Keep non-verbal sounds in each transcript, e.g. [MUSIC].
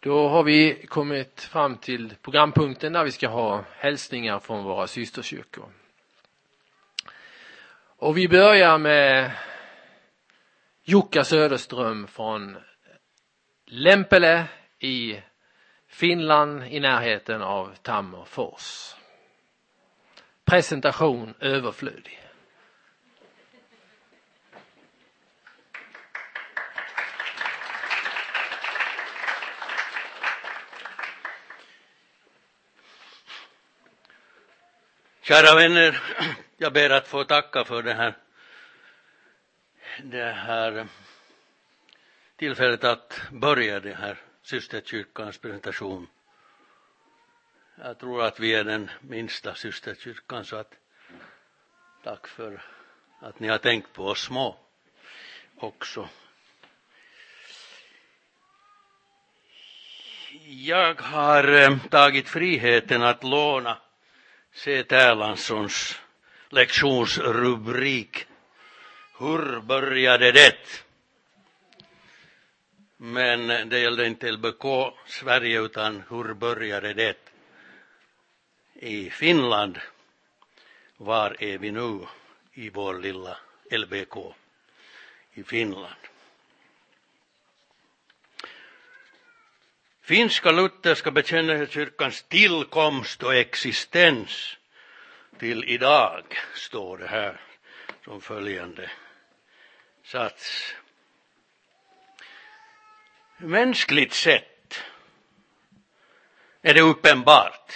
Då har vi kommit fram till programpunkten där vi ska ha hälsningar från våra systerkyrkor. Och vi börjar med Jukka Söderström från Lempele i Finland i närheten av Tammerfors. Presentation överflödig. Kära vänner, jag ber att få tacka för det här, det här tillfället att börja det här systerkyrkans presentation. Jag tror att vi är den minsta systerkyrkan så att tack för att ni har tänkt på oss små också. Jag har eh, tagit friheten att låna Se Erlandssons lektionsrubrik Hur började det? Men det gällde inte LBK Sverige utan hur började det i Finland? Var är vi nu i vår lilla LBK i Finland? Finska lutherska bekännelsekyrkans tillkomst och existens till idag står det här som följande sats. Mänskligt sett är det uppenbart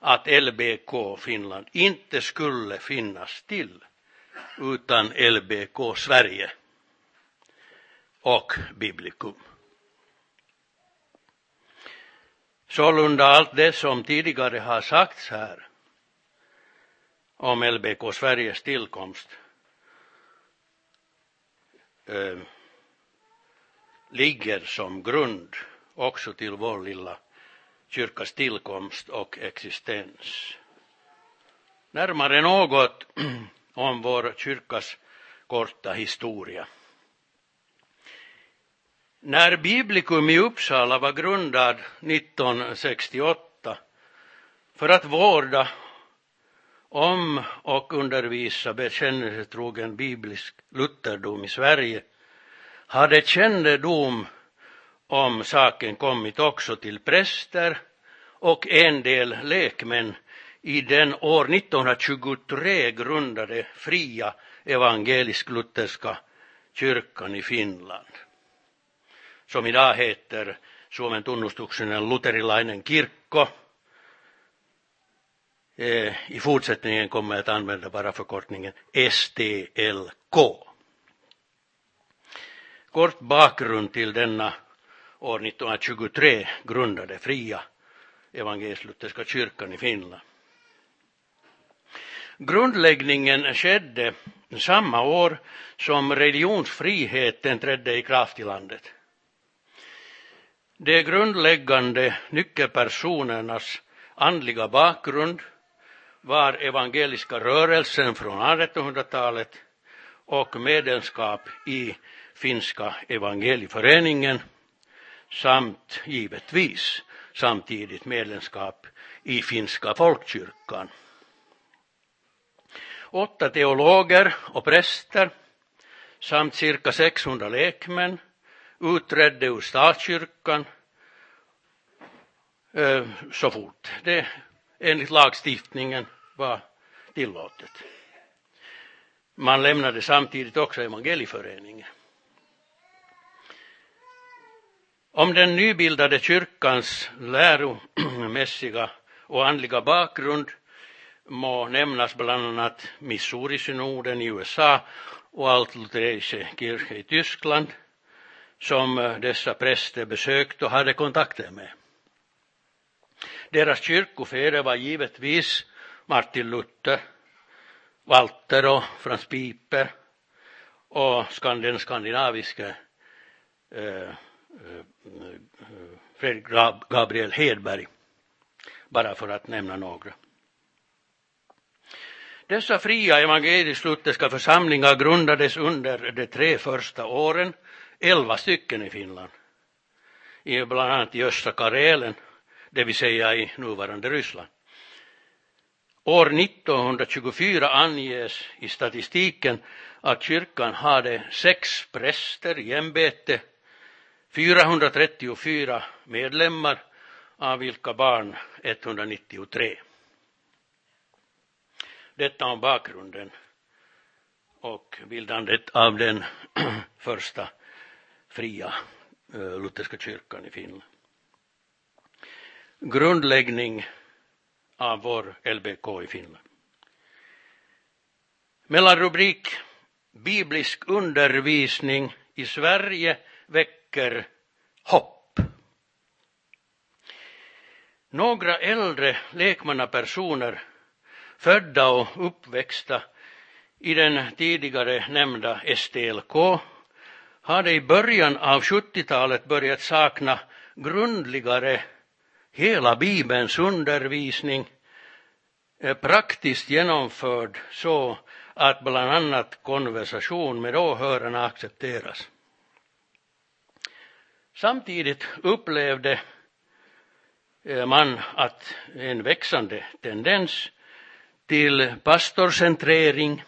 att LBK Finland inte skulle finnas till utan LBK Sverige och Biblikum. Sålunda allt det som tidigare har sagts här om LBK Sveriges tillkomst eh, ligger som grund också till vår lilla kyrkas tillkomst och existens. Närmare något [CLEARS THROAT] om vår kyrkas korta historia. När Biblikum i Uppsala var grundad 1968 för att vårda om och undervisa bekännelsetrogen biblisk lutherdom i Sverige hade kännedom om saken kommit också till präster och en del lekmän i den år 1923 grundade fria evangelisk-lutherska kyrkan i Finland som heter Suomen tunnustuksinen luterilainen kirkko. E, I fortsättningen kommer jag att använda bara förkortningen STLK. Kort bakgrund till denna år 1923 grundade fria evangelisk-lutherska kyrkan i Finland. Grundläggningen skedde samma år som religionsfriheten trädde i kraft i landet. De grundläggande nyckelpersonernas andliga bakgrund var evangeliska rörelsen från 1800-talet och medlemskap i finska evangelieföreningen samt givetvis samtidigt medlemskap i finska folkkyrkan. Åtta teologer och präster samt cirka 600 lekmän utträdde ur statskyrkan eh, så fort det enligt lagstiftningen var tillåtet. Man lämnade samtidigt också evangelieföreningen. Om den nybildade kyrkans läromässiga och andliga bakgrund må nämnas bland annat Missouri-synoden i USA och Altlutherische Kirche i Tyskland som eh, dessa präster besökt och hade kontakter med. Deras kyrkofäder var givetvis Martin Luther, Walter och Frans Piper och den skandinaviske eh, eh, eh Fredrik Gabriel Hedberg, bara för att nämna några. Dessa fria evangelisk-lutherska församlingar grundades under de tre första åren elva stycken i Finland. i bland annat i östra Karelen, det vill säga i nuvarande Ryssland. År 1924 anges i statistiken att kyrkan hade sex präster i ämbete, 434 medlemmar, av vilka barn 193. Detta om bakgrunden och bildandet av den [CLEARS THROAT] första fria eh, lutherska kyrkan i Finland. Grundläggning av vår LBK i Finland. Mellanrubrik Biblisk undervisning i Sverige väcker hopp. Några äldre lekmannapersoner födda och uppväxta i den tidigare nämnda STLK hade i början av 70-talet börjat sakna grundligare hela Bibelns undervisning eh, praktiskt genomförd så att bland annat konversation med åhörarna accepteras. Samtidigt upplevde eh, man att en växande tendens till pastorcentrering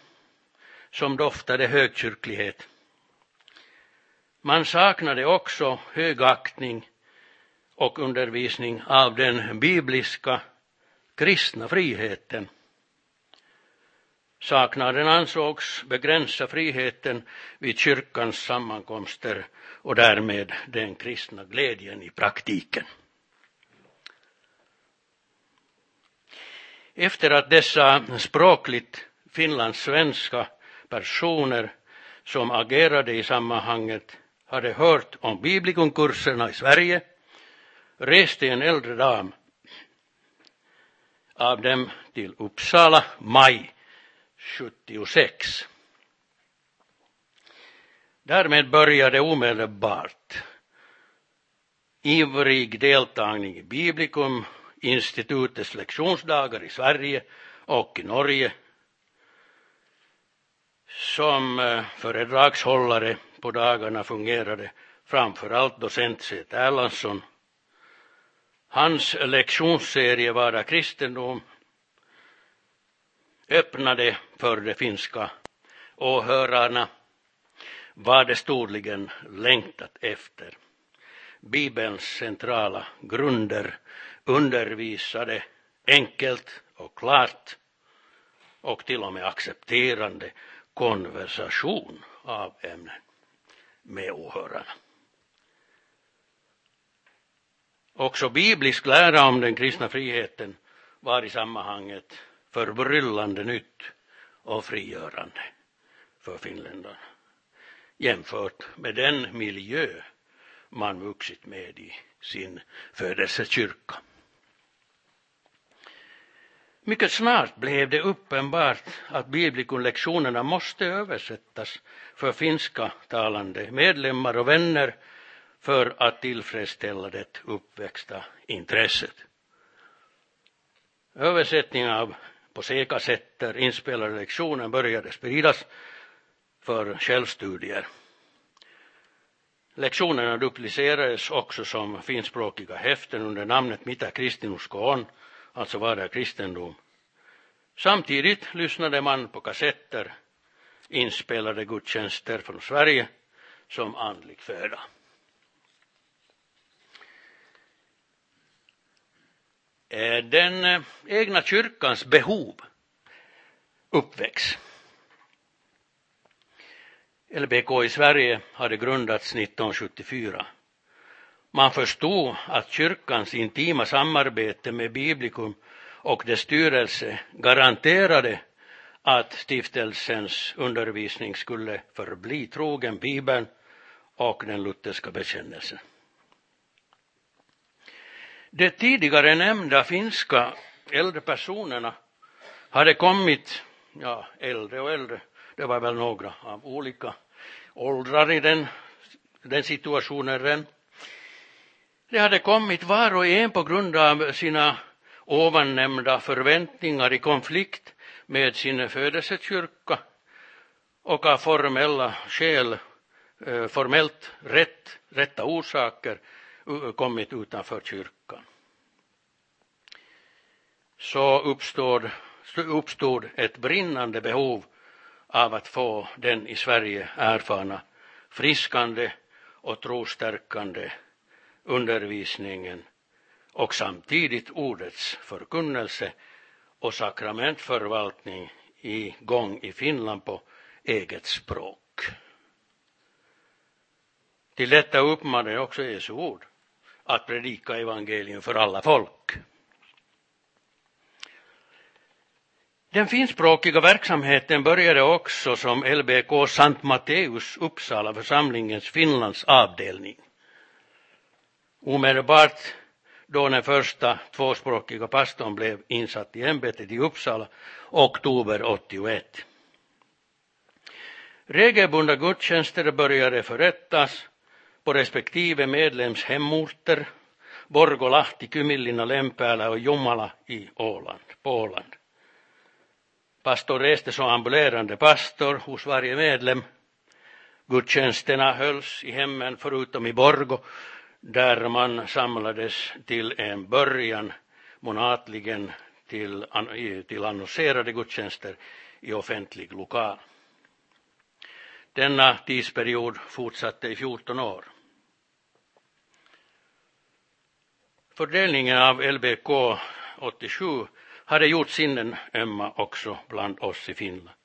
som doftade högkyrklighet. Man saknade också högaktning och undervisning av den bibliska kristna friheten. Saknaden ansågs begränsa friheten vid kyrkans sammankomster och därmed den kristna glädjen i praktiken. Efter att dessa språkligt finlandssvenska personer som agerade i sammanhanget hade hört om biblikumkurserna i Sverige reste en äldre dam av dem till Uppsala maj 76. Därmed började omedelbart ivrig deltagning i Biblikum, institutets lektionsdagar i Sverige och i Norge som eh, föredragshållare på dagarna fungerade framför allt docent Seth Erlandsson. Hans lektionsserie Vara kristendom öppnade för de finska åhörarna vad de storligen längtat efter. Bibelns centrala grunder undervisade enkelt och klart och till och med accepterande konversation av ämnen med åhörarna. Också biblisk lära om den kristna friheten var i sammanhanget förbryllande nytt och frigörande för finländarna jämfört med den miljö man vuxit med i sin födelsekyrka. Mycket snart blev det uppenbart att biblikumlektionerna måste översättas för finska talande medlemmar och vänner för att tillfredsställa det uppväxta intresset. Översättningen av på C-kassetter inspelade lektioner började spridas för självstudier. Lektionerna duplicerades också som finspråkiga häften under namnet Mitä kristinusko on, alltså var det kristendom. Samtidigt lyssnade man på kassetter inspelade gudstjänster från Sverige som andlig föda. Den eh, egna kyrkans behov uppväcks. LBK i Sverige hade grundats 1974. Man förstod att kyrkans intima samarbete med Biblikum och dess styrelse garanterade att stiftelsens undervisning skulle förbli trogen Bibeln och den lutherska bekännelsen. De tidigare nämnda finska äldre personerna hade kommit, ja äldre och äldre, det var väl några av olika åldrar i den, den situationen det hade kommit var och en på grund av sina ovannämnda förväntningar i konflikt med sin födelsekyrka och av formella skäl, eh, formellt rätt, rätta orsaker kommit utanför kyrkan. Så uppstod, uppstod ett brinnande behov av att få den i Sverige erfarna friskande och trostärkande undervisningen och samtidigt ordets förkunnelse och sakramentförvaltning gång i Finland på eget språk. Till detta uppmanar också Jesu ord att predika evangelium för alla folk. Den finskspråkiga verksamheten började också som LBK Sankt Matteus Uppsala församlingens Finlands avdelning. Omedelbart då den första tvåspråkiga pastorn blev insatt i ämbetet i Uppsala oktober 81. Regelbundna gudstjänster började förrättas på respektive medlems hemorter, Borgolahti, Kymillina, Lempäälä och Jomala i Åland, på Åland. Pastor reste som ambulerande pastor hos varje medlem. Gudstjänsterna hölls i hemmen förutom i Borgo där man samlades till en början månatligen till, till annonserade gudstjänster i offentlig lokal. Denna tidsperiod fortsatte i 14 år. Fördelningen av LBK 87 hade gjort sinnen ömma också bland oss i Finland.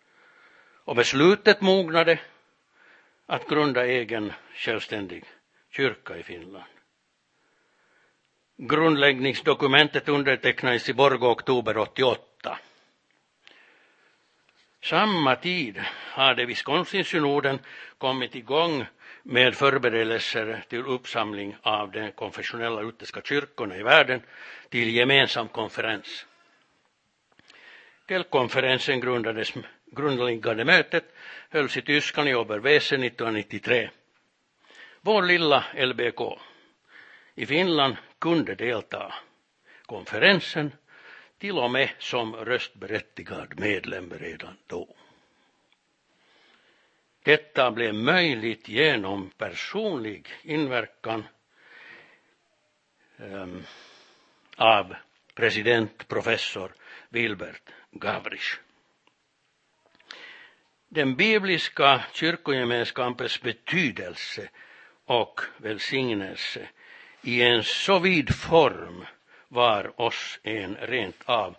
Och beslutet mognade att grunda egen självständig kyrka i Finland. Grundläggningsdokumentet undertecknades i Borgå oktober 88. Samma tid hade Wisconsin-synoden kommit igång med förberedelser till uppsamling av de konfessionella lutherska kyrkorna i världen till gemensam konferens. Delkonferensen grundades, grundläggande mötet hölls i Tyskland i Oberwesen 1993. Vår lilla LBK i Finland kunde delta konferensen till och med som röstberättigad medlem redan då. Detta blev möjligt genom personlig inverkan um, av president professor Wilbert Gavrisch. Den bibliska kyrkogemenskapens betydelse och välsignelse i en så vid form var oss en rent av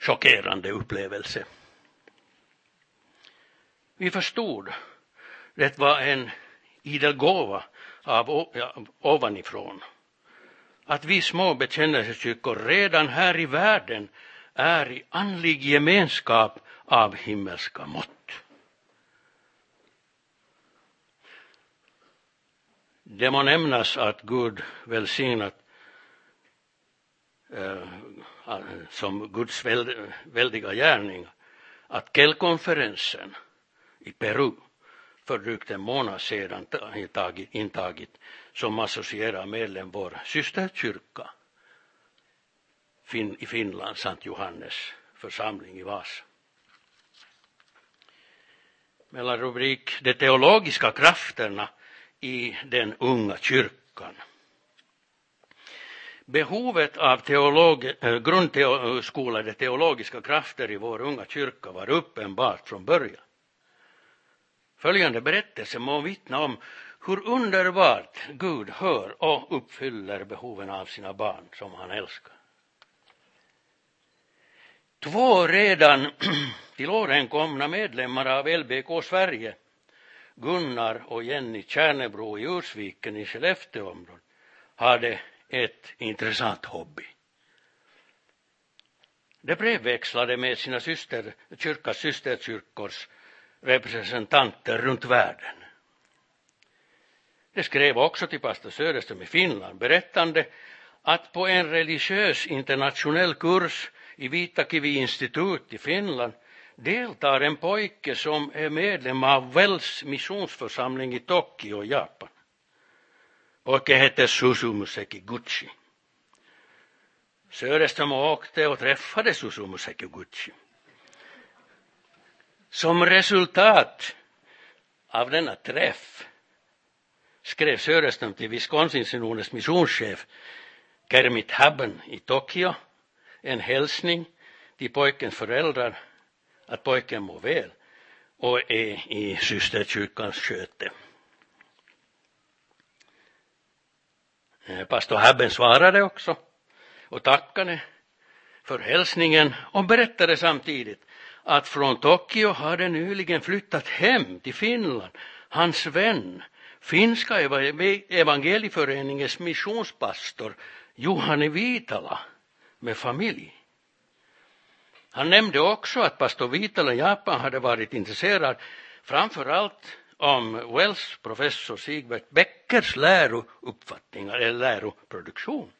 chockerande upplevelse. Vi förstod det var en idel gåva av ovanifrån. Att vi små bekännelsekyrkor redan här i världen är i andlig gemenskap av himmelska mått. Det må nämnas att Gud välsignat eh, som Guds väldiga gärning att Kell-konferensen i Peru för drygt en månad sedan intagit som associerad medlem vår systerkyrka i Finland, Sankt Johannes församling i Vasa. Mellan rubrik De teologiska krafterna i den unga kyrkan. Behovet av teolog, eh, grundskolade teologiska krafter i vår unga kyrka var uppenbart från början. Följande berättelse må vittna om hur underbart Gud hör och uppfyller behoven av sina barn som han älskar. Två redan [CLEARS THROAT] till åren komna medlemmar av LBK Sverige, Gunnar och Jenny Kärnebro i Ursviken i Skellefteåområdet, hade ett intressant hobby. De brevväxlade med sina syster, kyrkas systerkyrkors representanter runt världen. De skrev också till pastor Söderström i Finland berättande att på en religiös internationell kurs i Vitakivi-institut i Finland deltar en pojke som är medlem av Wells missionsförsamling i Tokyo, Japan. Pojken heter Susumu Sekiguchi. Söderström åkte och träffade Susumu Sekiguchi. Som resultat av denna träff skrev Söderström till Wisconsin-synodens missionschef Kermit Habben i Tokyo en hälsning till pojkens föräldrar att pojken mår väl och är i systerkyrkans sköte. Eh, pastor Habben svarade också och tackade för hälsningen och berättade samtidigt att från Tokyo hade nyligen flyttat hem till Finland hans vän, finska evangelieföreningens missionspastor Juhani Viitala med familj. Han nämnde också att pastor Vitala i Japan hade varit intresserad framför allt om Wells professor Sigbert Beckers lärouppfattningar eller läroproduktion.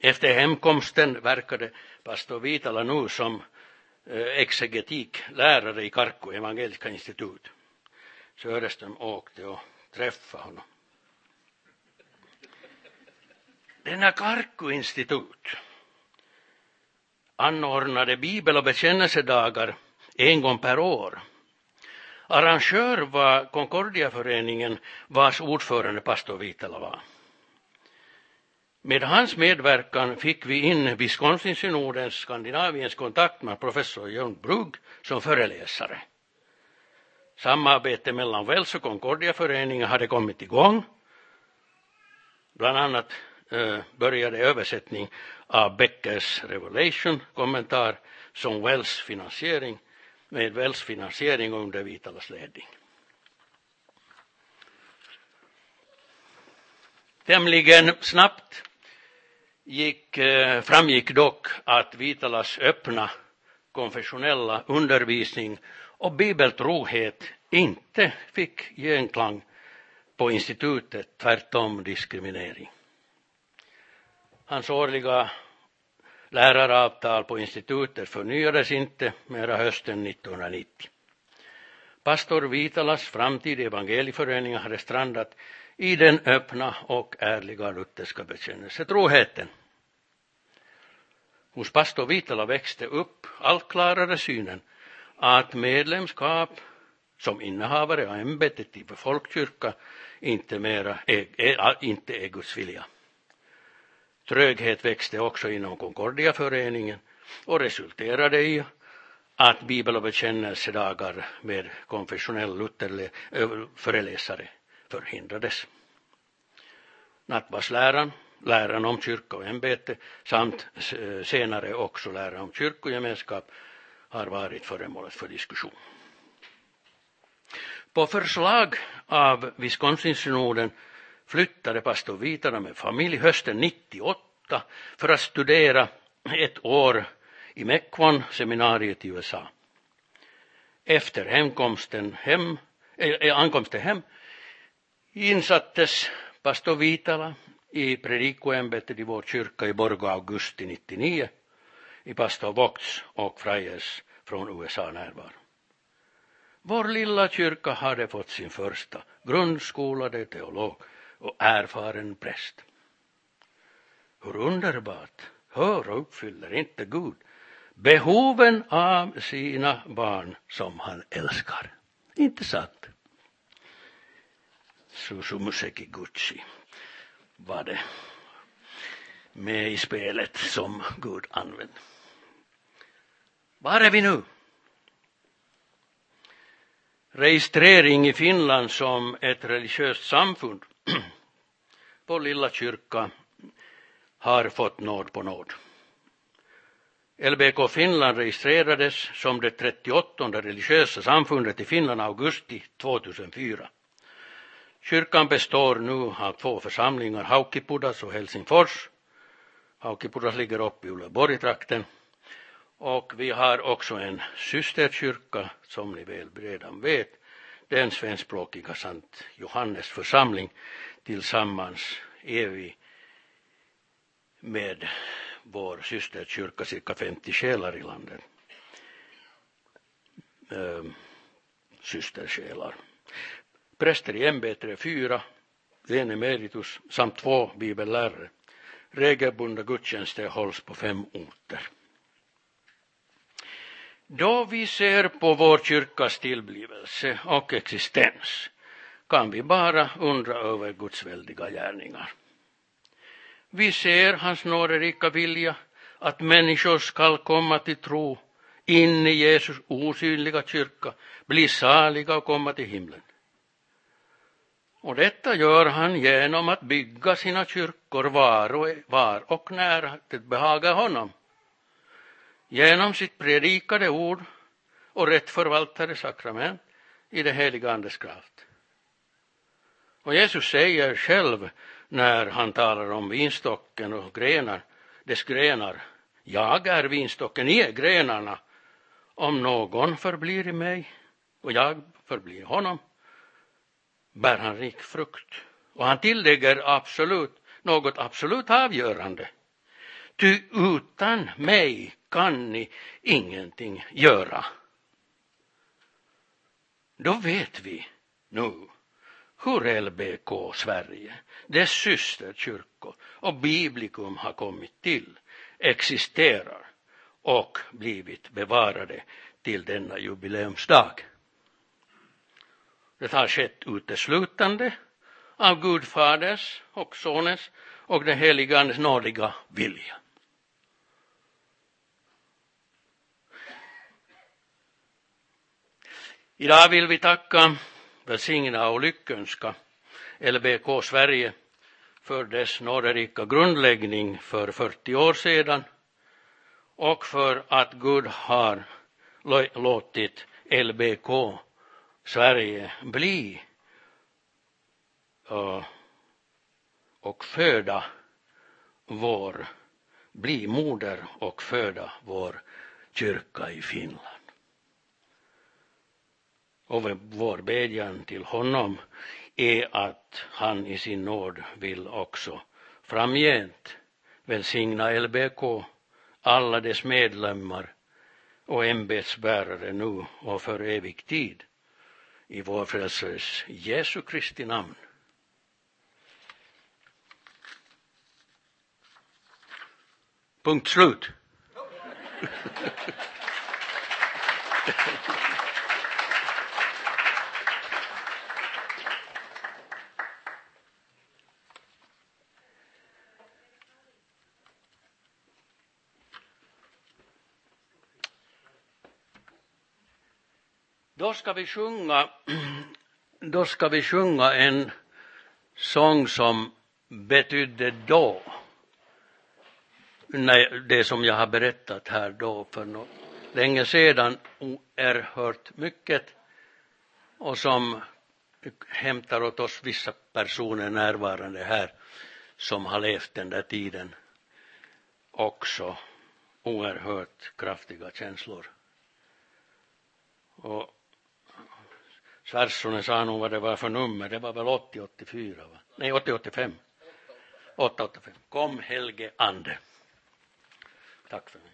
Efter hemkomsten verkade pastor Vitala nu som eh, exegetiklärare i Karko evangeliska institut. Söderström åkte och träffade honom. Denna Karko institut anordnade bibel och bekännelsedagar en gång per år. Arrangör var Concordiaföreningen vars ordförande pastor Vitala var. Med hans medverkan fick vi in Wisconsin-synodens Skandinaviens kontakt med professor Jörn Brugg som föreläsare. Samarbete mellan Wells och Concordiaföreningen hade kommit igång. Bland annat eh, började översättning av Beckers Revelation kommentar som Wells finansiering med Wells finansiering under Vitalas ledning. Tämligen snabbt gick, eh, framgick dock att Vitalas öppna konfessionella undervisning och bibeltrohet inte fick genklang på institutet, tvärtom diskriminering. Hans årliga läraravtal på institutet förnyades inte mera hösten 1990. Pastor Vitalas framtid i evangelieföreningen hade strandat i den öppna och ärliga lutherska bekännelsetroheten. Hos pastor Vitala växte upp allt klarare synen att medlemskap som innehavare av ämbetet i folkkyrka inte, mera är, är, inte är Guds vilja. Tröghet växte också inom Concordiaföreningen och resulterade i att bibel och bekännelsedagar med konfessionell Lutherföreläsare förhindrades. Nattvardsläran, läran om kyrka och ämbete samt senare också läran om kyrkogemenskap har varit föremålet för diskussion. På förslag av Wisconsin-synoden flyttade pastor Vitala med familj hösten 98 för att studera ett år i Mequon, seminariet i USA. Efter hemkomsten hem, äh, ankomsten hem insattes pastor Vitala i predikoämbetet i vår kyrka i Borgå augusti 99 i pastor Vox och Freyers från USA närvaro. Vår lilla kyrka hade fått sin första grundskolade teolog och erfaren präst. Hur underbart! Hör och uppfyller inte Gud behoven av sina barn som han älskar. Inte sant? Susumuseki Gucci var det med i spelet som Gud använde. Var är vi nu? Registrering i Finland som ett religiöst samfund [CLEARS THROAT] Vår Lilla kyrka har fått nåd på nåd. LBK Finland registrerades som det 38 religiösa samfundet i Finland augusti 2004. Kyrkan består nu av två församlingar, Haukipudas och Helsingfors. Haukipudas ligger uppe i Uleåborg-trakten. Och vi har också en systerkyrka, som ni väl redan vet, den svenskspråkiga Sankt Johannes församling. Tillsammans är vi med vår systerkyrka cirka 50 själar i landet. Ehm, systersjälar. Präster i ämbetet är fyra, en emeritus samt två bibellärare. Regelbundna gudstjänster hålls på fem orter. Då vi ser på vår kyrkas tillblivelse och existens kan vi bara undra över Guds väldiga gärningar. Vi ser hans nåderika vilja att människor skall komma till tro in i Jesus osynliga kyrka, bli saliga och komma till himlen. Och detta gör han genom att bygga sina kyrkor var och, var och när det behagar honom. Genom sitt predikade ord och rätt förvaltade sakrament i det heliga Andes kraft. Och Jesus säger själv när han talar om vinstocken och grenar, dess grenar. Jag är vinstocken, ni är grenarna. Om någon förblir i mig och jag förblir honom bär han rik frukt. Och han tillägger absolut, något absolut avgörande. Ty utan mig kan ni ingenting göra. Då vet vi nu hur LBK Sverige, dess systerkyrkor och Biblikum har kommit till, existerar och blivit bevarade till denna jubileumsdag. Det har skett uteslutande av Gudfaders och Sonens och den helige Andes nådiga vilja. Idag vill vi tacka, välsigna och lyckönska LBK Sverige för dess nåderika grundläggning för 40 år sedan och för att Gud har låtit LBK Sverige bli och föda vår, bli moder och föda vår kyrka i Finland. Och vår bedjan till honom är att han i sin nåd vill också framgent välsigna LBK, alla dess medlemmar och ämbetsbärare nu och för evig tid i vår frälsares Jesu Kristi namn. Punkt slut. [LAUGHS] Då ska vi sjunga, då ska vi sjunga en sång som betydde då. Nej, det som jag har berättat här då för något, länge sedan oerhört mycket och som hämtar åt oss vissa personer närvarande här som har levt den där tiden också oerhört kraftiga känslor. Och Svärssonen sa nog vad det var för nummer, det var väl 80-84 va? Nej 80-85. 885. Kom Helge Ande. Tack för mig.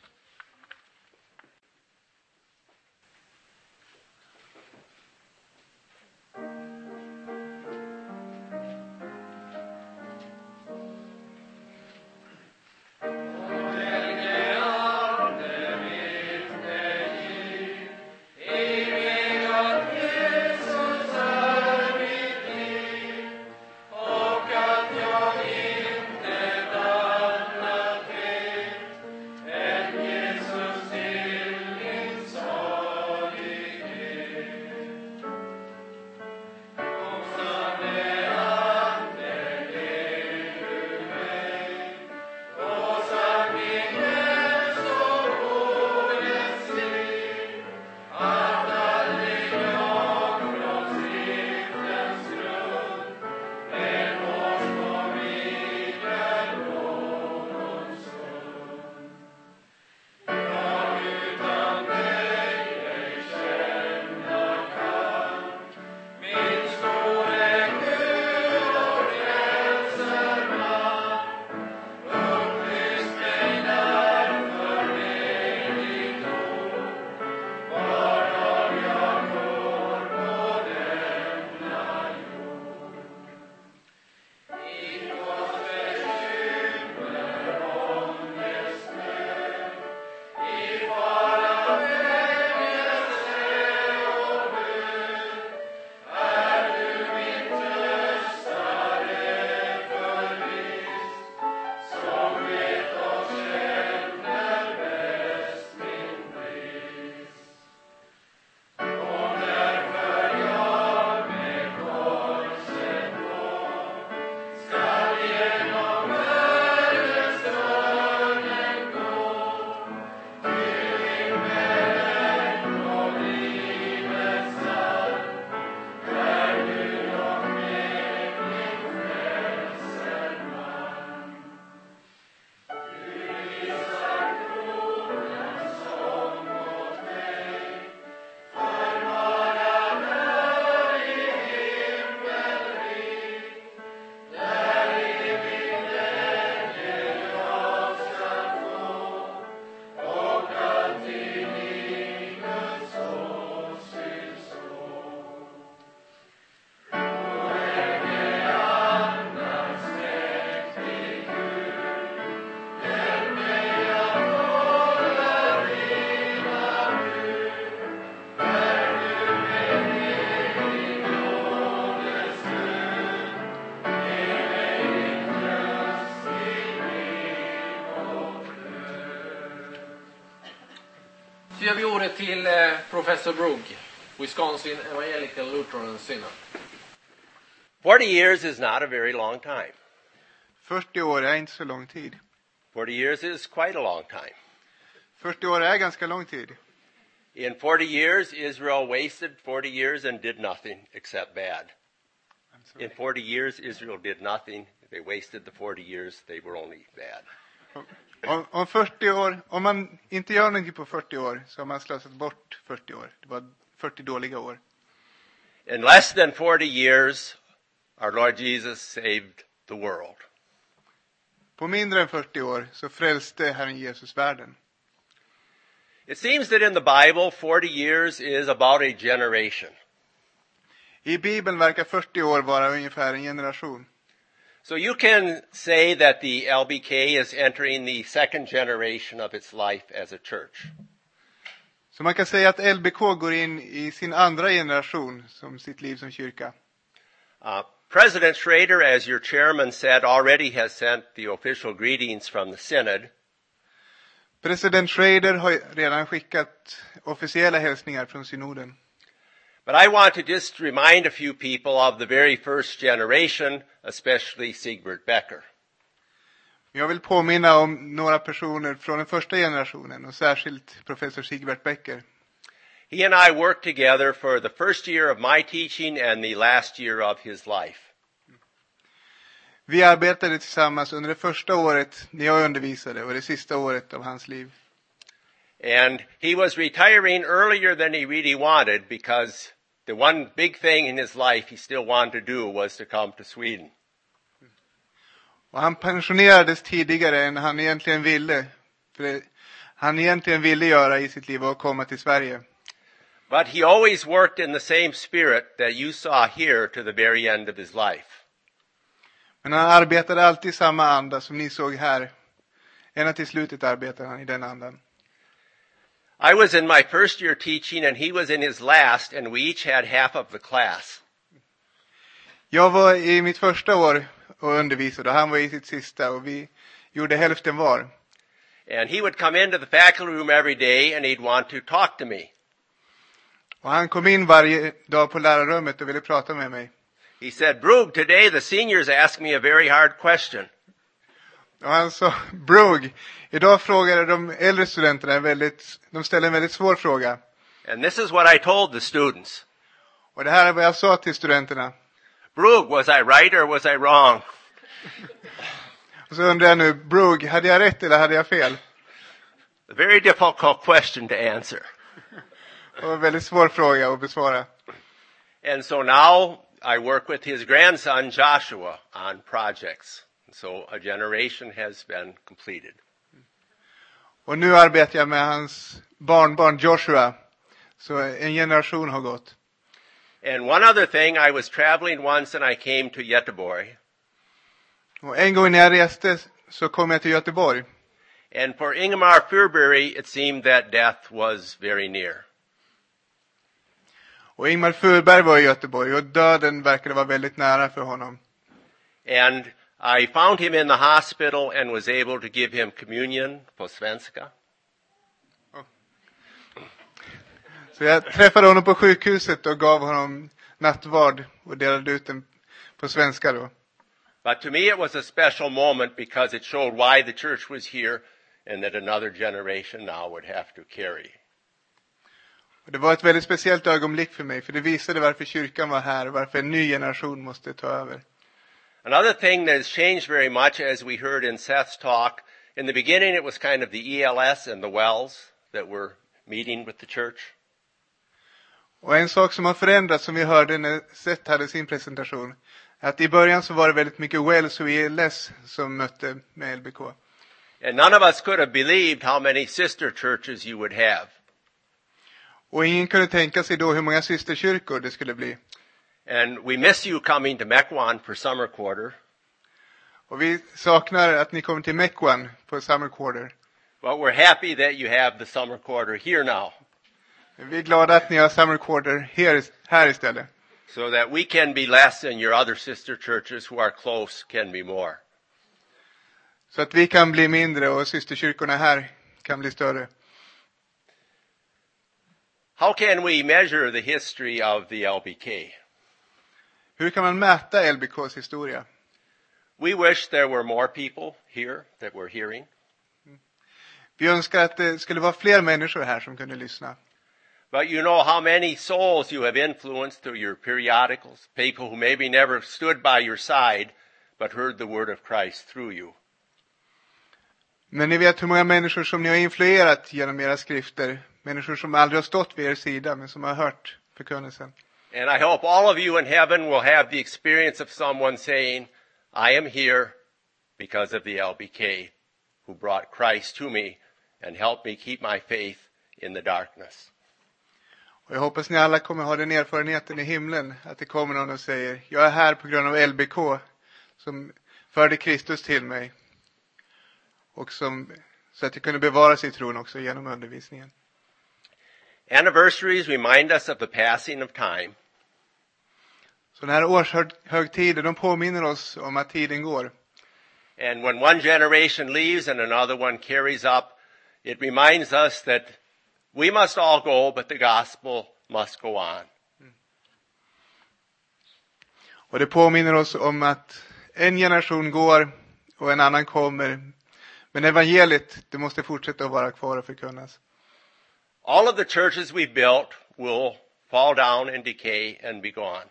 Så gör vi ordet till eh, professor Brugg, Wisconsin Evangelical Lutheran Synod. 40 years is not a very long time. 40 år är inte så lång tid. 40 years is quite a long time. 40 år är ganska lång tid. In 40 years, Israel wasted 40 years and did nothing except bad. In 40 years, Israel did nothing. They wasted the 40 years. They were only bad. Om, om 40 år, om man inte gör någonting på 40 år så har man slösat bort 40 år. Det var 40 dåliga år. In less than 40 years, our Lord Jesus saved the world. På mindre än 40 år så frälste Herren Jesus världen. It seems that in the Bible, 40 years is about a generation. I Bibeln verkar 40 år vara ungefär en generation. So you can say that the LBK is entering the second generation of its life as a church. Så man kan säga att LBK går in i sin andra generation som sitt liv som kyrka. Uh, President Schrader, as your chairman said, already has sent the official greetings from the synod. President Schrader har redan skickat officiella hälsningar från synoden. But I want to just remind a few people of the very first generation, especially Siegbert Becker. Jag vill påminna om några personer från den första generationen och särskilt professor Sigbert Becker. He and I worked together for the first year of my teaching and the last year of his life. Vi arbetade tillsammans under det första året när jag undervisade och det sista året av hans liv. And he was retiring earlier than he really wanted because the one big thing in his life he still wanted to do was to come to Sweden. Och han pensionerades tidigare än han egentligen ville. För det han egentligen ville göra i sitt liv var att komma till Sverige. But he always worked in the same spirit that you saw here to the very end of his life. Men han arbetade alltid i samma anda som ni såg här. Ända till slutet arbetade han i den andan. I was in my first year teaching and he was in his last and we each had half of the class. Jag var i mitt första år och undervisade och han var i sitt sista och vi gjorde hälften var. And he would come into the faculty room every day and he'd want to talk to me. Och han kom in varje dag på lärarrummet och ville prata med mig. He said, Brug, today the seniors asked me a very hard question. Och han sa, Brog, idag frågade de äldre studenterna en väldigt, de ställde en väldigt svår fråga. And this is what I told the students. Och det här är vad jag sa till studenterna. Brug, was I right or was I wrong? Och så undrar jag nu, Brog, hade jag rätt eller hade jag fel? A very difficult question to answer. Det var en väldigt svår fråga att besvara. And so now I work with his grandson Joshua on projects. So a generation has been completed. Och nu arbetar jag med hans barnbarn Joshua. Så en generation har gått. And one other thing, I was traveling once and I came to Göteborg. Och en gång när jag reste så kom jag till Göteborg. And for Ingemar Furbury, it seemed that death was very near. Och Ingmar Furberg var i Göteborg och döden verkade vara väldigt nära för honom. And I found him in the hospital and was able to give him communion på svenska. Så jag träffade honom på sjukhuset och gav honom nattvard och delade ut den på svenska då. But to me it was a special moment because it showed why the church was here and that another generation now would have to carry. Och det var ett väldigt speciellt ögonblick för mig för det visade varför kyrkan var här och varför en ny generation måste ta över. Another thing that has changed very much as we heard in Seth's talk, in the beginning it was kind of the ELS and the Wells that were meeting with the church. Och en sak som har förändrats som vi hörde när Seth hade sin presentation. Att i början så var det väldigt mycket Wells och ELS som mötte med LBK. And none of us could have believed how many sister churches you would have. Och ingen kunde tänka sig då hur många systerkyrkor det skulle bli. And we miss you coming to Mequon for summer quarter, Och vi saknar att ni kommer till Mekwan på Summer Quarter. but we're happy that you have the summer quarter here now Vi är glada att ni har Summer Quarter här, här istället. so that we can be less and your other sister churches who are close can be more. Så att vi kan bli mindre och systerkyrkorna här kan bli större. How can we measure the history of the LBK? Hur kan man mäta LBKs historia? We wish there were more people here that were hearing. Vi önskar att det skulle vara fler människor här som kunde lyssna. But you know how many souls you have influenced through your periodicals, people who maybe never stood by your side, but heard the word of Christ through you. Men ni vet hur många människor som ni har influerat genom era skrifter. Människor som aldrig har stått vid er sida, men som har hört förkunnelsen. And I hope all of you in heaven will have the experience of someone saying, I am here because of the LBK who brought Christ to me and helped me keep my faith in the darkness. Och jag hoppas ni alla kommer ha den erfarenheten i himlen, att det kommer någon och säger, jag är här på grund av LBK, som förde Kristus till mig. Och som, så att jag kunde bevara sin tron också genom undervisningen. Anniversaries remind us of the passing of time. Sådana här årshögtider, de påminner oss om att tiden går. And when one generation leaves and another one carries up, it reminds us that we must all go, but the gospel must go on. Och det påminner oss om att en generation går och en annan kommer. Men evangeliet, det måste fortsätta att vara kvar och förkunnas. All of the churches we built will fall down and decay and be gone.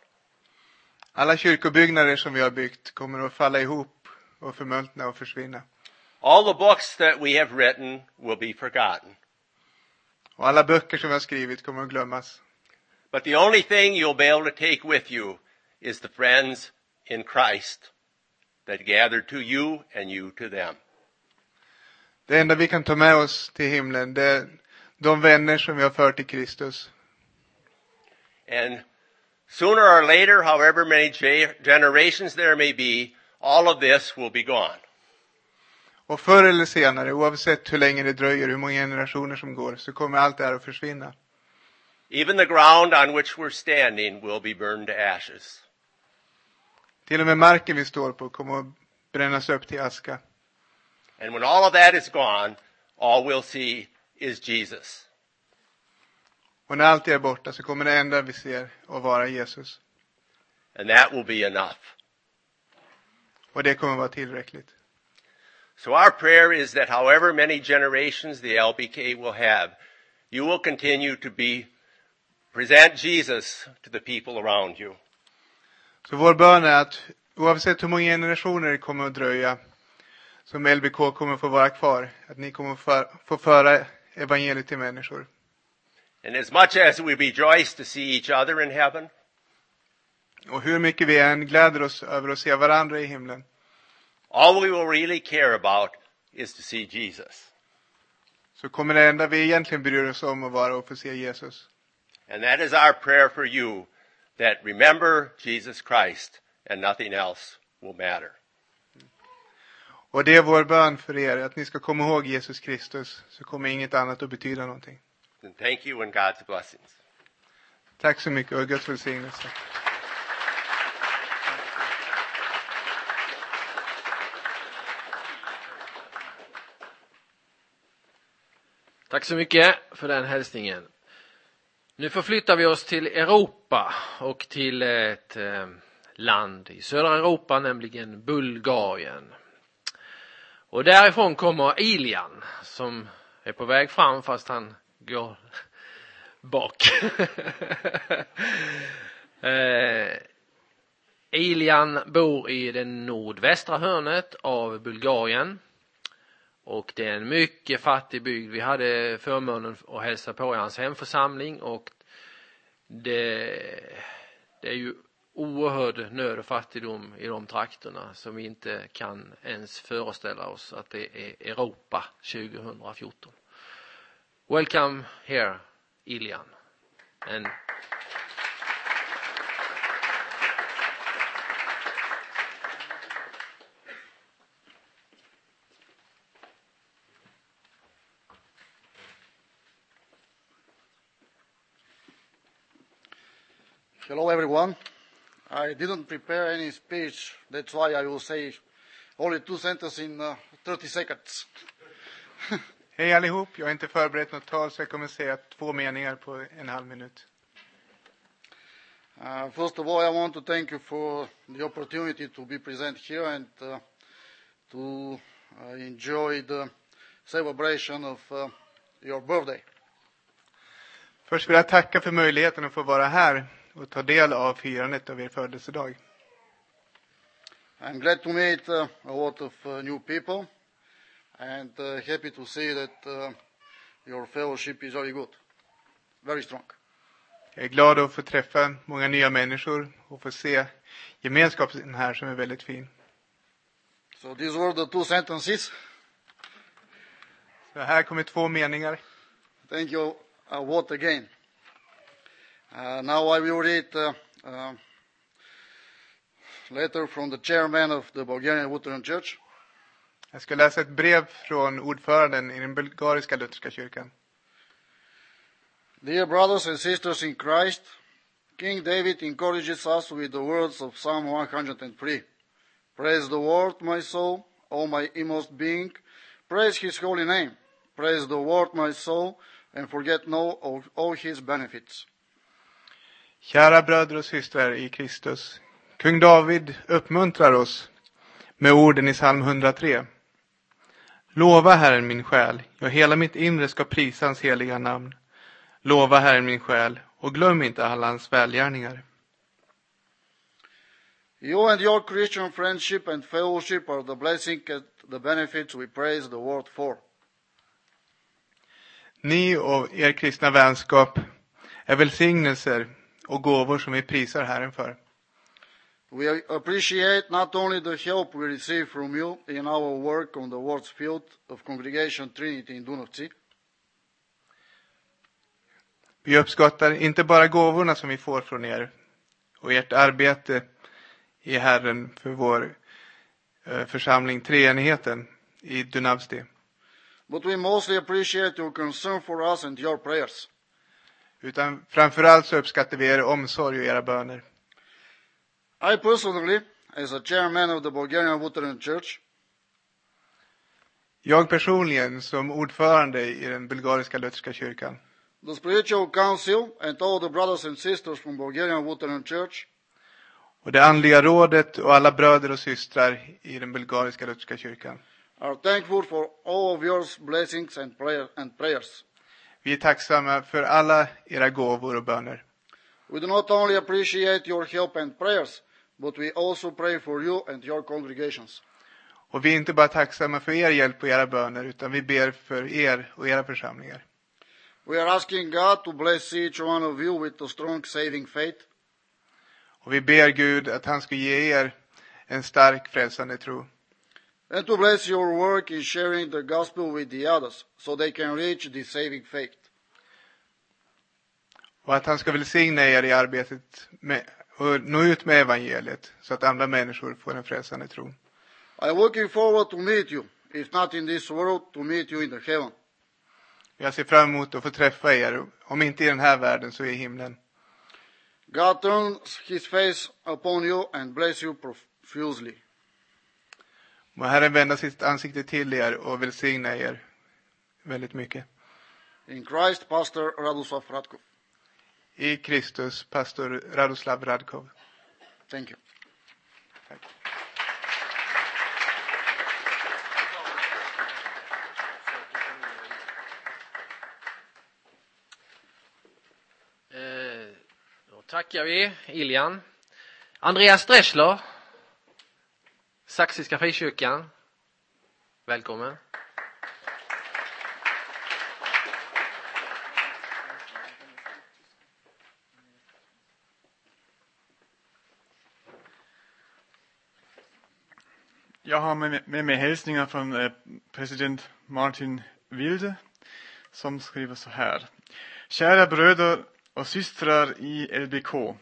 Alla kyrkobyggnader som vi har byggt kommer att falla ihop och förmultna och försvinna. All the books that we have written will be forgotten. Och alla böcker som vi har skrivit kommer att glömmas. But the only thing you'll be able to take with you is the friends in Christ that gathered to you and you to them. Det enda vi kan ta med oss till himlen, det är de vänner som vi har fört till Kristus. And sooner or later, however many ge- generations there may be, all of this will be gone. Och förr eller senare, oavsett hur länge det dröjer, hur många generationer som går, så kommer allt det här att försvinna. Even the ground on which we're standing will be burned to ashes. Till och med marken vi står på kommer att brännas upp till aska. And when all of that is gone, all we'll see is Jesus. Och när allt är borta så kommer det enda vi ser att vara Jesus. And that will be enough. Och det kommer vara tillräckligt. So our prayer is that however many generations the LBK will have, you will continue to be, present Jesus to the people around you. Så vår bön är att oavsett hur många generationer det kommer att dröja, som LBK kommer att få vara kvar, att ni kommer att få föra evangeliet till människor. And as much as we rejoice to see each other in heaven, Och hur mycket vi än gläder oss över att se varandra i himlen, all we will really care about is to see Jesus. så kommer det enda vi egentligen bryr oss om att vara att få se Jesus. And that is our prayer for you, that remember Jesus Christ and nothing else will matter. Och det är vår bön för er, att ni ska komma ihåg Jesus Kristus, så kommer inget annat att betyda någonting. And thank you and God's blessings. Tack så mycket och Guds välsignelse. Tack så mycket för den hälsningen. Nu förflyttar vi oss till Europa och till ett eh, land i södra Europa, nämligen Bulgarien. Och därifrån kommer Ilian som är på väg fram fast han går bak. [LAUGHS] eh, Ilian bor i det nordvästra hörnet av Bulgarien. Och det är en mycket fattig bygd. Vi hade förmånen att hälsa på i hans hemförsamling och det, det är ju oerhörd nöd och fattigdom i de trakterna som vi inte kan ens föreställa oss att det är Europa 2014. Welcome here, Ilian. And Hello, everyone. I didn't prepare any speech. That's why I will say only two sentences in uh, 30 seconds. [LAUGHS] Hej allihop, jag har inte förberett något tal så jag kommer säga två meningar på en halv minut. Uh, first of all, I want to thank you for the opportunity to be present here and uh, to uh, enjoy the celebration of uh, your birthday. Först vill jag tacka för möjligheten att få vara här och ta del av firandet av er födelsedag. I'm glad to meet uh, a lot of uh, new people and uh, happy to see that uh, your fellowship is very good, very strong. Jag är glad att få träffa många nya människor och få se gemenskapen här som är väldigt fin. So these were the two sentences. Så här kommer två meningar. Thank you a lot again. Uh, now I will read uh, uh, letter from the chairman of the Bulgarian Lutheran Church. Jag ska läsa ett brev från ordföranden i den bulgariska lutherska kyrkan. Dear brothers and sisters in Christ, King David encourages us with the words of Psalm 103. Praise the Lord, my soul, all my inmost being. Praise his holy name. Praise the Lord, my soul, and forget no of all his benefits. Kära bröder och systrar i Kristus. Kung David uppmuntrar oss med orden i psalm 103. Lova Herren min själ, ja hela mitt inre ska prisa hans heliga namn. Lova Herren min själ och glöm inte alla hans välgärningar. You and your Christian friendship and fellowship are the blessing and the benefits we praise the Lord for. Ni och er kristna vänskap är välsignelser och gåvor som vi prisar Herren för. We appreciate not only the help we receive from you in our work on the Lord's field of Congregation Trinity in Dunovci, Vi uppskattar inte bara gåvorna som vi får från er och ert arbete i Herren för vår eh, församling Treenigheten i Dunavsti. but we mostly appreciate your concern for us and your prayers. Utan framförallt så uppskattar vi er omsorg och era böner. I personally, as a chairman of the Bulgarian Lutheran Church, Jag personligen som ordförande i den bulgariska lutherska kyrkan the Spiritual Council, and all the brothers and sisters from Bulgarian Lutheran Church och det andliga rådet och alla bröder och systrar i den bulgariska lutherska kyrkan. are thankful for all of your blessings and, prayer, and prayers. Vi är tacksamma för alla era gåvor och böner. We do not only appreciate your help and prayers, but we also pray for you and your congregations. Och vi är inte bara tacksamma för er hjälp och era böner, utan vi ber för er och era församlingar. We are asking God to bless each one of you with a strong saving faith, Och vi ber Gud att han ska ge er en stark frälsande tro. And to bless your work in sharing the gospel with the others, so they can reach the saving faith. Och att han ska välsigna er i arbetet med och nå ut med evangeliet så att andra människor får en frälsande tro. I am looking forward to meet you, if not in this world, to meet you in the heaven. Jag ser fram emot att få träffa er, om inte i den här världen så i himlen. God turns his face upon you and bless you profusely. Må Herren vända sitt ansikte till er och välsigna er väldigt mycket. In Christ, Pastor Radoslav Radkov. I Kristus, pastor Radoslav Radkov. Thank you. Eh, då tackar vi Iljan. Andreas Dreschler, Saxiska frikyrkan. Välkommen. Jag har med, med mig hälsningar från eh, president Martin Wilde som skriver så här. Kära bröder och systrar i LBK.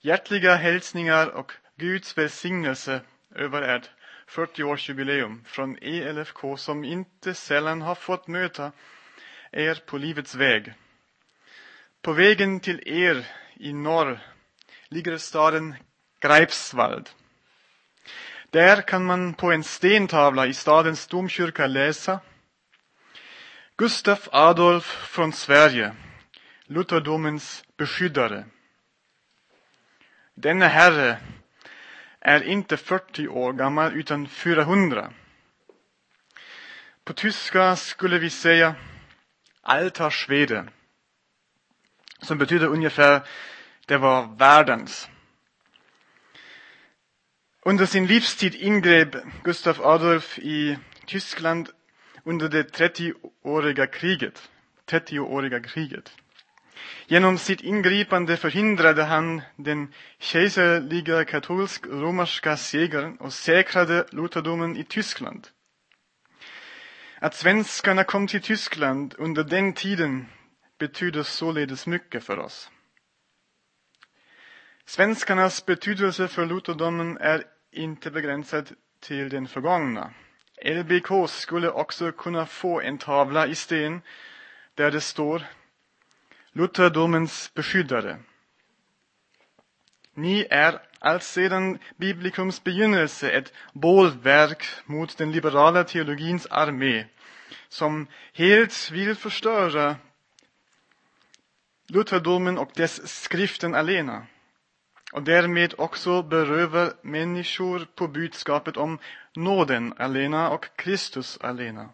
Hjärtliga hälsningar och Guds välsignelse över ett 40-årsjubileum från ELFK som inte sällan har fått möta er på livets väg. På vägen till er i norr ligger staden Greifswald. Där kan man på en stentavla i stadens domkyrka läsa Gustav Adolf från Sverige, Lutherdomens beskyddare. Denne herre är inte 40 år gammal utan 400. På tyska skulle vi säga alter Schwede. Som betyder ungefär det var världens. Under sin livstid ingrep Gustav Adolf i Tyskland under det 30-åriga kriget. 30-åriga kriget. Genom sitt ingripande förhindrade han den kejserliga katolsk-romerska segern och säkrade Lutherdomen i Tyskland. Att svenskarna kom till Tyskland under den tiden betyder således mycket för oss. Svenskarnas betydelse för Lutherdomen är inte begränsad till den förgångna. LBK skulle också kunna få en tavla i sten där det står Lutherdomens beskyddare. Ni är alltsedan biblikums begynnelse ett bålverk mot den liberala teologins armé som helt vill förstöra Lutherdomen och dess skriften alena och därmed också berövar människor på budskapet om nåden alena och Kristus alena.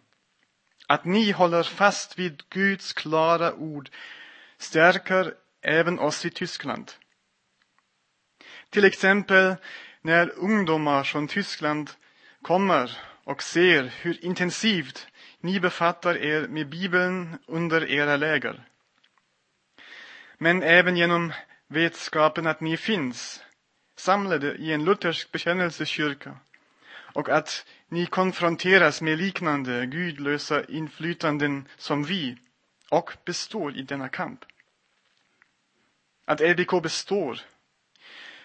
Att ni håller fast vid Guds klara ord stärker även oss i Tyskland. Till exempel när ungdomar från Tyskland kommer och ser hur intensivt ni befattar er med Bibeln under era läger. Men även genom vetskapen att ni finns samlade i en luthersk bekännelsekyrka och att ni konfronteras med liknande gudlösa inflytanden som vi och består i denna kamp. Att LBK består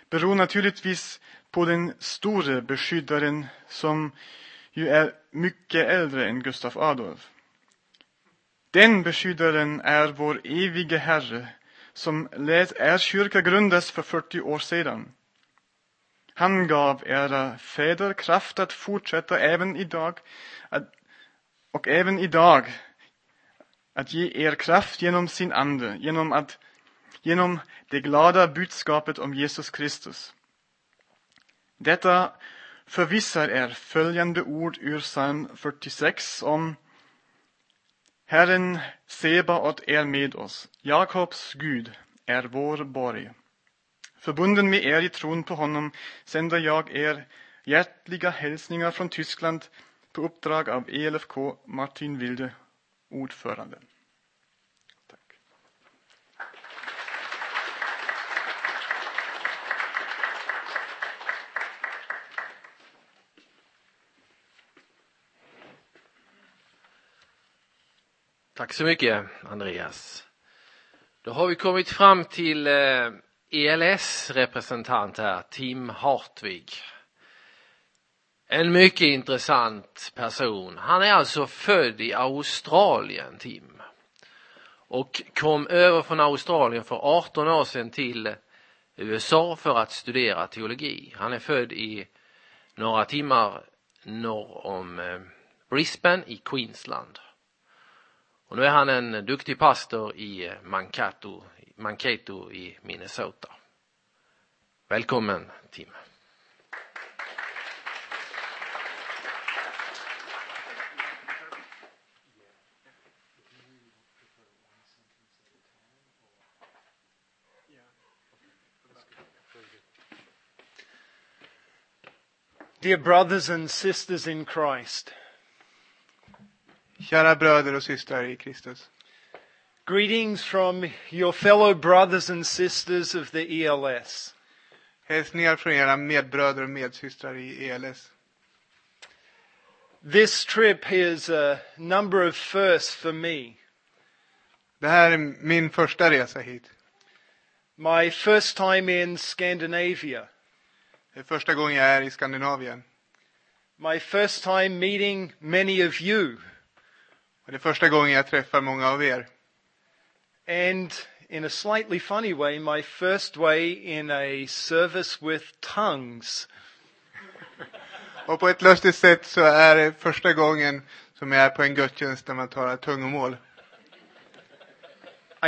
beror naturligtvis på den store beskyddaren som ju är mycket äldre än Gustav Adolf. Den beskyddaren är vår evige Herre som lät er kyrka grundas för 40 år sedan. Han gav era fäder kraft att fortsätta även idag att, och även idag att ge er kraft genom sin ande, genom, att, genom det glada budskapet om Jesus Kristus. Detta förvissar er följande ord ur psalm 46 om Herren Sebaot är med oss. Jakobs Gud är vår borg. Förbunden med er i tron på honom sänder jag er hjärtliga hälsningar från Tyskland på uppdrag av ELFK Martin Wilde, ordförande. Tack. Tack så mycket Andreas. Då har vi kommit fram till eh, ELS representant här, Tim Hartvig. En mycket intressant person. Han är alltså född i Australien, Tim. Och kom över från Australien för 18 år sedan till USA för att studera teologi. Han är född i några timmar norr om eh, Brisbane i Queensland. Och nu är han en duktig pastor i eh, Mankato, Mankato i Minnesota. Välkommen Tim. Dear brothers and sisters in Christ, Kära bröder och systrar i Kristus. greetings from your fellow brothers and sisters of the ELS. Hälsningar från era medbröder och medsystrar i ELS. This trip is a number of firsts for me. Det här är min första resa hit. My first time in Scandinavia, Det är första gången jag är i Skandinavien. my first time meeting many of you, Och det är första gången jag träffar många av er. and in a slightly funny way, my first way in a service with tongues. Och på ett lustigt sätt så är det första gången som jag är på en gudstjänst där man talar tungomål.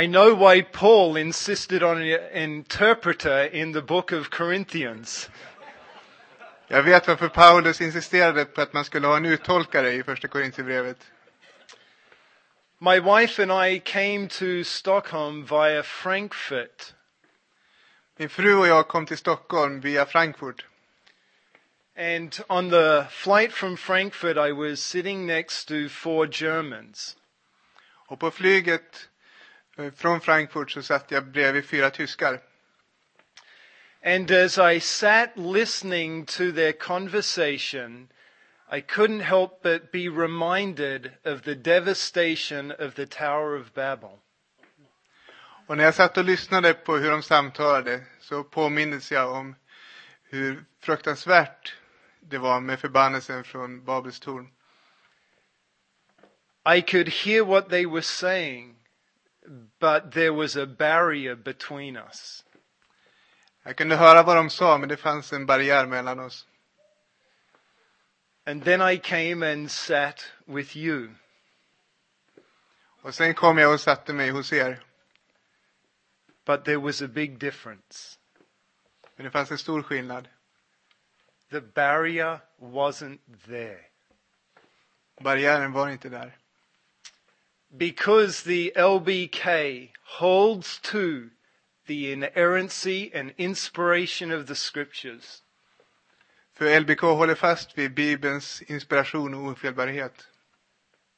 I know why Paul insisted on an interpreter in the book of Corinthians. Jag vet varför Paulus insisterade på att man skulle ha en uttolkare i första Korintierbrevet. My wife and I came to Stockholm via Frankfurt. Min fru och jag kom till Stockholm via Frankfurt. And on the flight from Frankfurt, I was sitting next to four Germans. Och på flyget eh, från Frankfurt så satt jag bredvid fyra tyskar. And as I sat listening to their conversation, I couldn't help but be reminded of the devastation of the Tower of Babel. Och när jag satt och lyssnade på hur de samtalade så påmindes jag om hur fruktansvärt det var med förbannelsen från Babels torn. I could hear what they were saying, but there was a barrier between us. Jag kunde höra vad de sa men det fanns en barriär mellan oss. And then I came and sat with you. Och sen kom jag och satte mig hos er. But there was a big difference. Men det fanns en stor skillnad. The barrier wasn't there. Barriären var inte där. Because the LBK holds to the inerrancy and inspiration of the scriptures, För LBK håller fast vid Bibelns inspiration och ofelbarhet.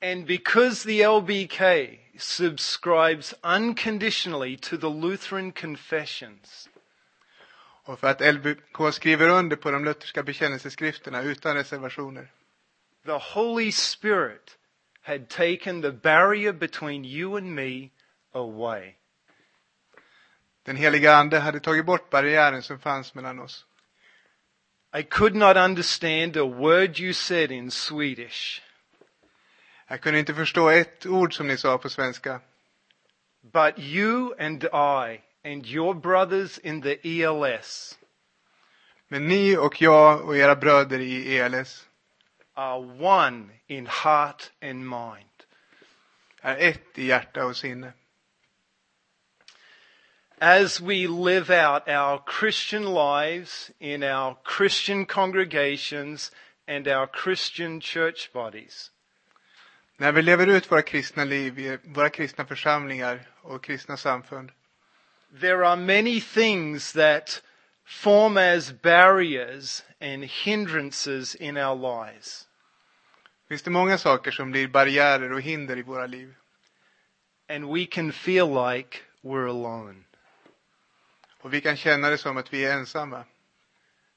and because the LBK subscribes unconditionally to the Lutheran confessions, Och för att LBK skriver under på de lutherska bekännelseskrifterna utan reservationer. the Holy Spirit had taken the barrier between you and me away. Den heliga ande hade tagit bort barriären som fanns mellan oss. I could not understand a word you said in Swedish, Jag kunde inte förstå ett ord som ni sa på svenska. but you and I and your brothers in the ELS Men ni och jag och era bröder i ELS are one in heart and mind. är ett i hjärta och sinne. As we live out our Christian lives in our Christian congregations and our Christian church bodies, När vi lever ut våra kristna liv i våra kristna församlingar och kristna samfund there are many things that form as barriers and hindrances in our lives. finns det många saker som blir barriärer och hinder i våra liv. And we can feel like we're alone. Och vi kan känna det som att vi är ensamma.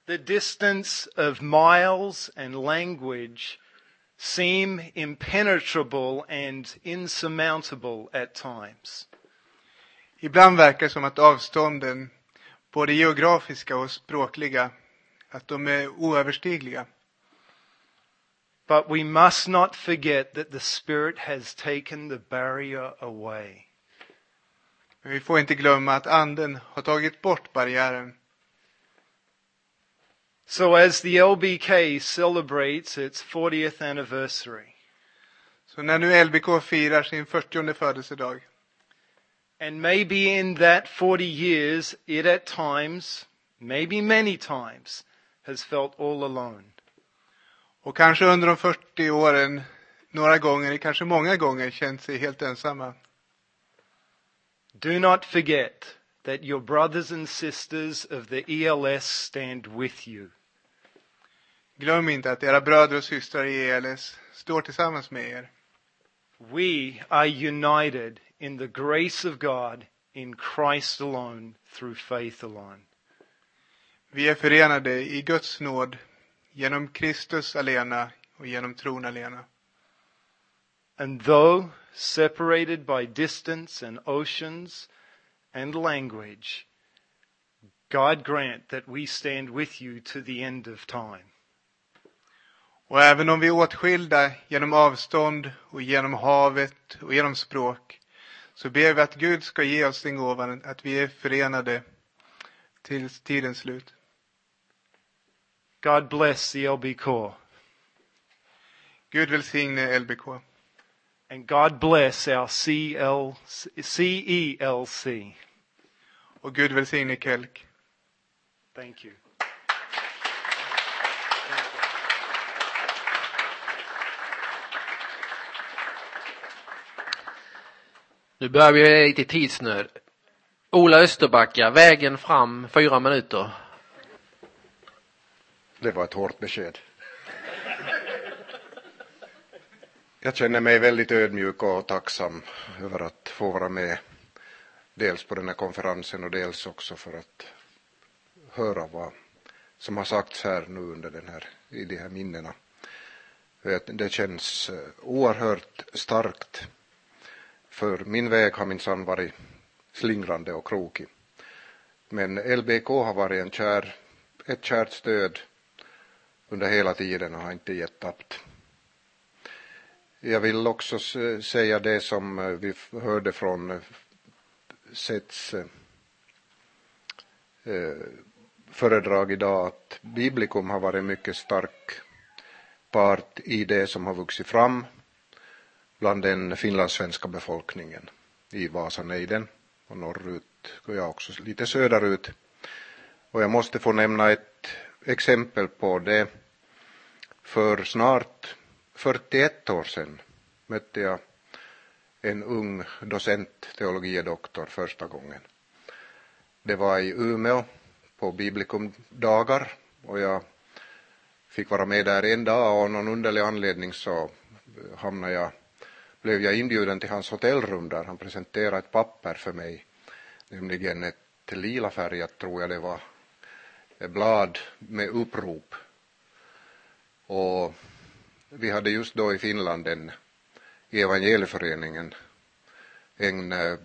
The distance of miles and language seem impenetrable and insurmountable at times. Ibland verkar det som att avstånden, både geografiska och språkliga, att de är oöverstigliga. But we must not forget that the Spirit has taken the barrier away. Men vi får inte glömma att anden har tagit bort barriären. So as the LBK celebrates its 40th anniversary, Så när nu LBK firar sin 40 födelsedag and maybe in that 40 years, it at times, maybe many times, has felt all alone. och kanske under de 40 åren några gånger, kanske många gånger känt sig helt ensamma. Do not forget that your brothers and sisters of the ELS stand with you. Glöm inte att era bröder och systrar i ELS står tillsammans med er. We are united in the grace of God in Christ alone through faith alone. Vi är förenade i Guds nåd genom Kristus alena och genom tron alena. And though separated by distance and oceans and language, God grant that we stand with you to the end of time. Och även om vi är åtskilda genom avstånd och genom havet och genom språk så ber vi att Gud ska ge oss den gåvan att vi är förenade till tidens slut. God bless the LB Gud välsigne LBK. And God bless our CL, CELC. Och Gud välsigne Kelk. Thank you. Nu börjar vi lite tidsnöd. Ola Österbacka, vägen fram, fyra minuter. Det var ett hårt besked. Jag känner mig väldigt ödmjuk och tacksam över att få vara med dels på den här konferensen och dels också för att höra vad som har sagts här nu under den här, i de här minnena. Det känns eh, oerhört starkt för min väg har minsann varit slingrande och krokig. Men LBK har varit en kär, ett kärt stöd under hela tiden och har inte gett tappt. Jag vill också säga det som eh, vi hörde från eh, Sets eh, föredrag idag att Biblikum har varit en mycket stark part i det som har vuxit fram bland den finlandssvenska befolkningen i Vasanejden och norrut och jag också lite söderut. Och jag måste få nämna ett exempel på det. För snart 41 år sedan mötte jag en ung docent, teologidoktor, första gången. Det var i Umeå på Biblikumdagar och jag fick vara med där en dag och av någon underlig anledning så hamnade jag blev jag inbjuden till hans hotellrum där han presenterade ett papper för mig, nämligen ett lila färgat, tror jag det var, blad med upprop. Och vi hade just då i Finland en, i evangelieföreningen en eh,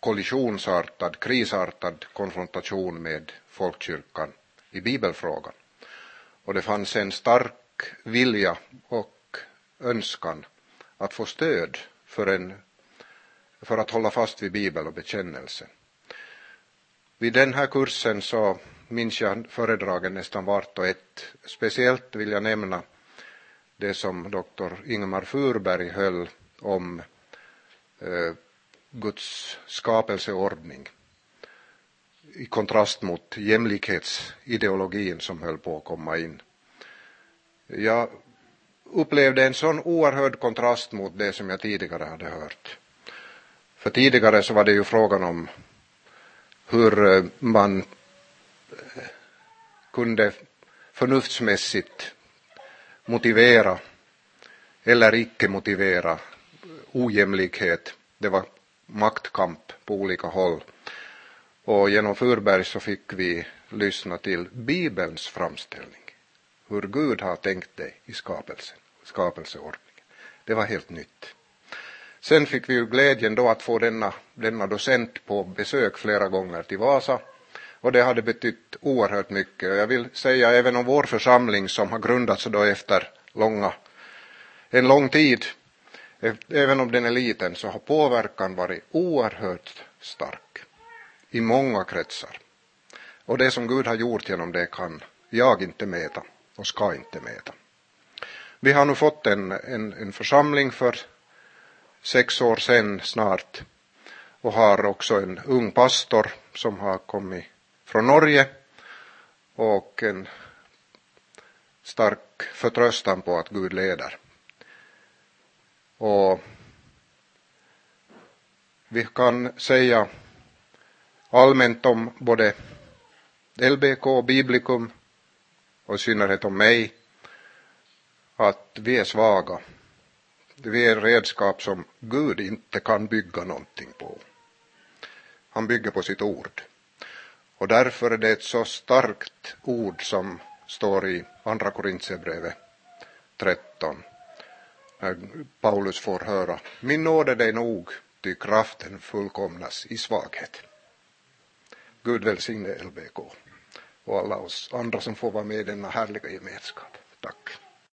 kollisionsartad, krisartad konfrontation med folkkyrkan i bibelfrågan. Och det fanns en stark vilja och önskan att få stöd för, en, för att hålla fast vid bibel och bekännelse. Vid den här kursen så minns jag föredragen nästan vart och ett. Speciellt vill jag nämna det som doktor Ingemar Furberg höll om eh, Guds skapelseordning i kontrast mot jämlikhetsideologin som höll på att komma in. Jag upplevde en sån oerhörd kontrast mot det som jag tidigare hade hört. För tidigare så var det ju frågan om hur eh, man eh, kunde förnuftsmässigt motivera eller icke motivera ojämlikhet. Det var maktkamp på olika håll. Och genom Furberg så fick vi lyssna till Bibelns framställning hur Gud har tänkt det i skapelsen, skapelseordningen. Det var helt nytt. Sen fick vi ju glädjen då att få denna, denna docent på besök flera gånger till Vasa och det hade betytt oerhört mycket. Och jag vill säga även om vår församling som har grundats då efter långa, en lång tid, även om den är liten så har påverkan varit oerhört stark i många kretsar. Och det som Gud har gjort genom det kan jag inte mäta och ska inte mäta. Vi har nu fått en, en, en församling för sex år sedan snart och har också en ung pastor som har kommit från Norge och en stark förtröstan på att Gud leder. Och vi kan säga allmänt om både LBK och Biblikum och i synnerhet om mig, att vi är svaga. Vi är redskap som Gud inte kan bygga någonting på. Han bygger på sitt ord. Och därför är det ett så starkt ord som står i Andra Korintierbrevet 13. När äh, Paulus får höra, min nåd är dig nog, ty kraften fullkomnas i svaghet. Gud välsigne LBK och alla oss andra som får vara med i denna härliga gemenskap. Tack.